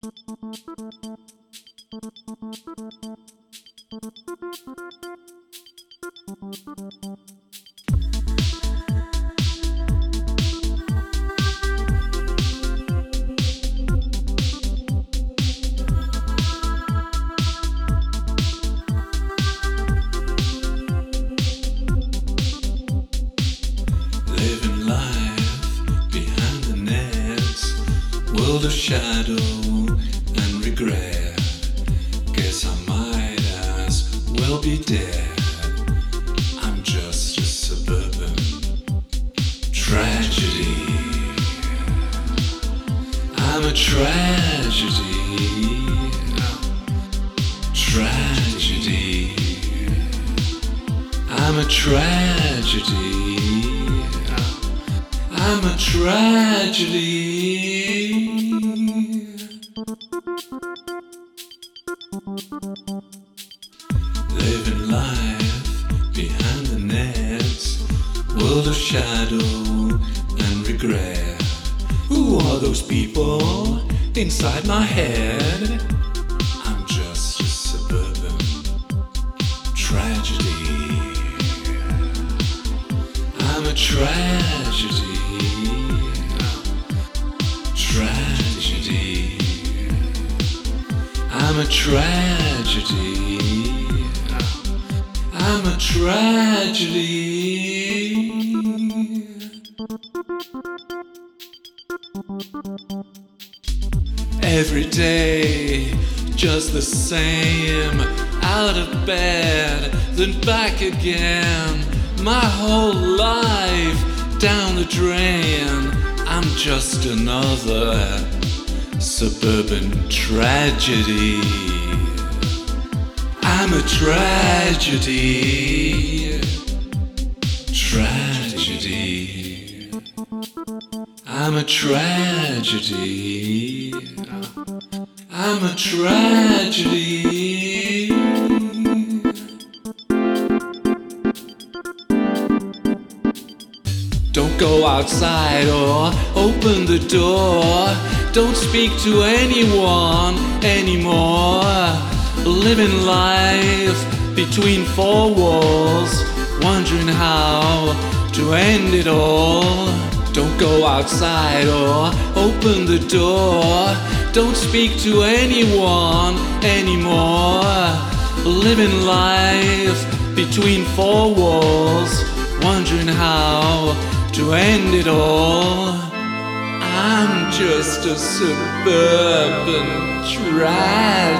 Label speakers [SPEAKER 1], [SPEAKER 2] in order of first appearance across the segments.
[SPEAKER 1] Living world of shadow and regret. Guess I might as well be dead. I'm just a suburban tragedy. I'm a tragedy. Tragedy. I'm a tragedy. I'm a tragedy. Of shadow and regret. Who are those people inside my head? I'm just a suburban tragedy. I'm a tragedy. Tragedy. I'm a tragedy. I'm a tragedy. Every day, just the same. Out of bed, then back again. My whole life down the drain. I'm just another suburban tragedy. I'm a tragedy. I'm a tragedy. I'm a tragedy. Don't go outside or open the door. Don't speak to anyone anymore. Living life between four walls, wondering how to end it all. Go outside or open the door. Don't speak to anyone anymore. Living life between four walls, wondering how to end it all. I'm just a suburban tragedy.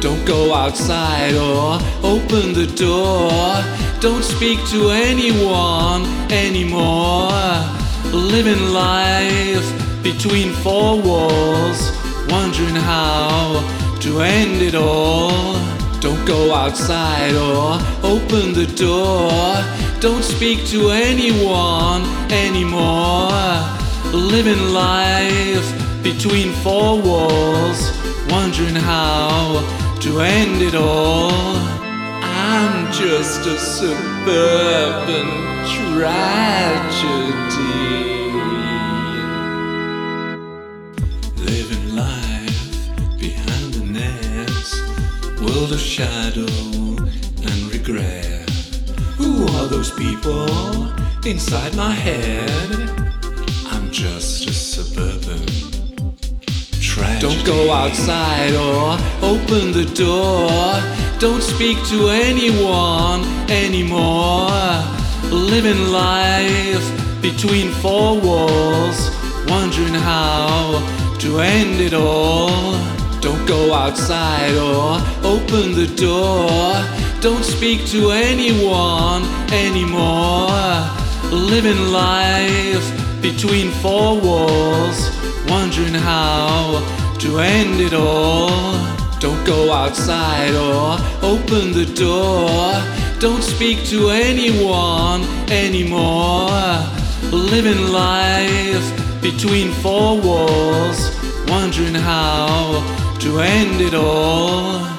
[SPEAKER 1] Don't go outside or open the door. Don't speak to anyone anymore. Living life between four walls, wondering how to end it all. Don't go outside or open the door. Don't speak to anyone anymore. Living life between four walls, wondering how to end it all. Just a suburban tragedy. Living life behind the nets, world of shadow and regret. Who are those people inside my head? I'm just a suburban tragedy. Don't go outside or open the door. Don't speak to anyone anymore. Living life between four walls, wondering how to end it all. Don't go outside or open the door. Don't speak to anyone anymore. Living life between four walls, wondering how to end it all. Outside or open the door. Don't speak to anyone anymore. Living life between four walls, wondering how to end it all.